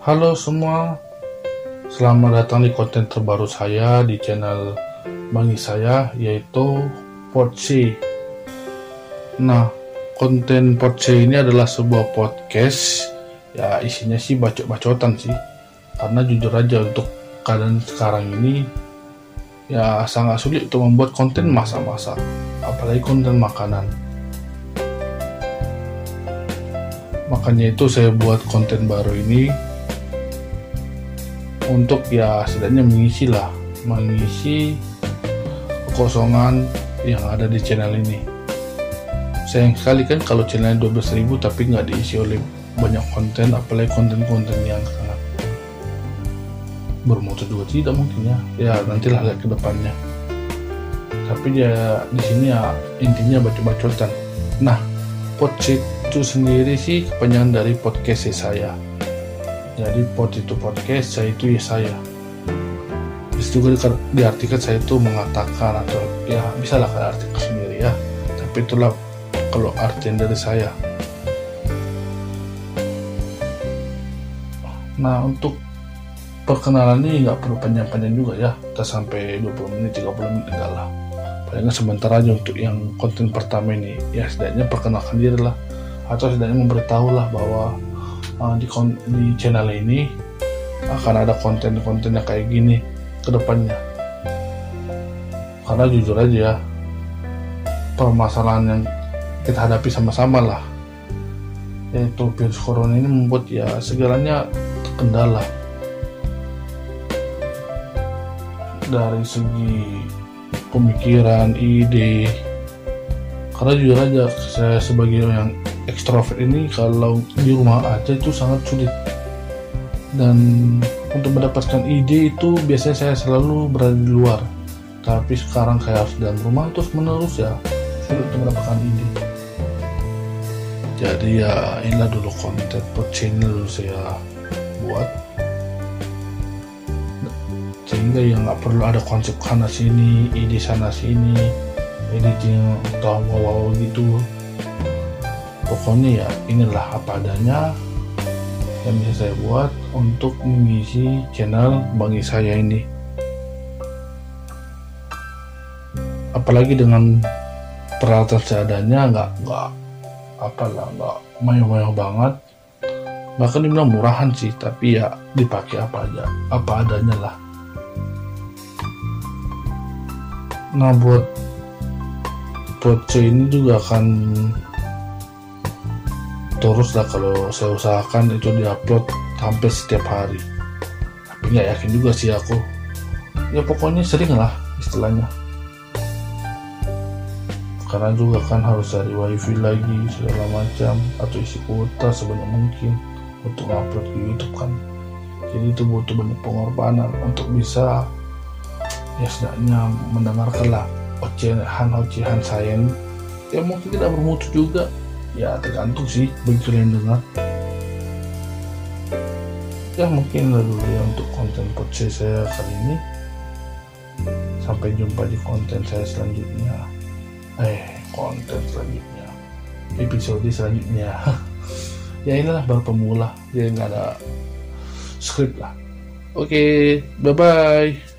Halo semua, selamat datang di konten terbaru saya di channel Bangi saya yaitu Podce. Nah, konten Podce ini adalah sebuah podcast ya isinya sih bacot-bacotan sih. Karena jujur aja untuk keadaan sekarang ini ya sangat sulit untuk membuat konten masak-masak, apalagi konten makanan. Makanya itu saya buat konten baru ini untuk ya setidaknya mengisi lah, mengisi kekosongan yang ada di channel ini. Sayang sekali kan kalau channelnya 12.000 tapi nggak diisi oleh banyak konten, apalagi konten-konten yang sangat bermutu juga tidak mungkin ya. Ya nantilah lihat ke depannya. Tapi ya di sini ya intinya baca-bacotan. Nah, podcast itu sendiri sih kepanjangan dari podcast saya. Jadi pod itu podcast, saya itu ya saya. Bisa juga diartikan saya itu mengatakan atau ya bisa lah artikan sendiri ya. Tapi itulah kalau artian dari saya. Nah untuk perkenalan ini nggak perlu panjang-panjang juga ya. Kita sampai 20 menit, 30 menit enggak lah. Palingan sebentar aja untuk yang konten pertama ini. Ya setidaknya perkenalkan diri lah atau setidaknya memberitahu lah bahwa uh, di, di channel ini akan ada konten-konten yang kayak gini ke depannya. Karena jujur aja permasalahan yang kita hadapi sama-sama lah. Yaitu virus corona ini membuat ya segalanya terkendala. Dari segi pemikiran, ide. Karena jujur aja saya sebagai yang ekstrovert ini kalau di rumah aja itu sangat sulit. Dan untuk mendapatkan ide itu biasanya saya selalu berada di luar. Tapi sekarang saya harus dalam rumah terus menerus ya sulit untuk mendapatkan ide. Jadi ya inilah dulu konten per channel saya buat. Sehingga ya nggak perlu ada konsep sana sini ide sana sini editing atau wow, wow gitu pokoknya ya inilah apa adanya yang bisa saya buat untuk mengisi channel bagi saya ini. Apalagi dengan peralatan seadanya nggak nggak apalah nggak mayo-mayo banget. Bahkan dibilang murahan sih tapi ya dipakai apa aja apa adanya lah. Nah buat Poco ini juga akan terus lah kalau saya usahakan itu diupload hampir setiap hari. Tapi nggak yakin juga sih aku. Ya pokoknya sering lah istilahnya. Karena juga kan harus cari wifi lagi segala macam atau isi kuota sebanyak mungkin untuk upload ke YouTube kan. Jadi itu butuh banyak pengorbanan untuk bisa ya setidaknya mendengarkan lah ocehan-ocehan saya ya mungkin tidak bermutu juga ya tergantung sih bagi kalian dengar. Ya mungkin lalu ya untuk konten podcast saya kali ini. Sampai jumpa di konten saya selanjutnya. Eh konten selanjutnya. Episode selanjutnya. Ya inilah baru pemula. Jadi nggak ada script lah. Oke okay, bye bye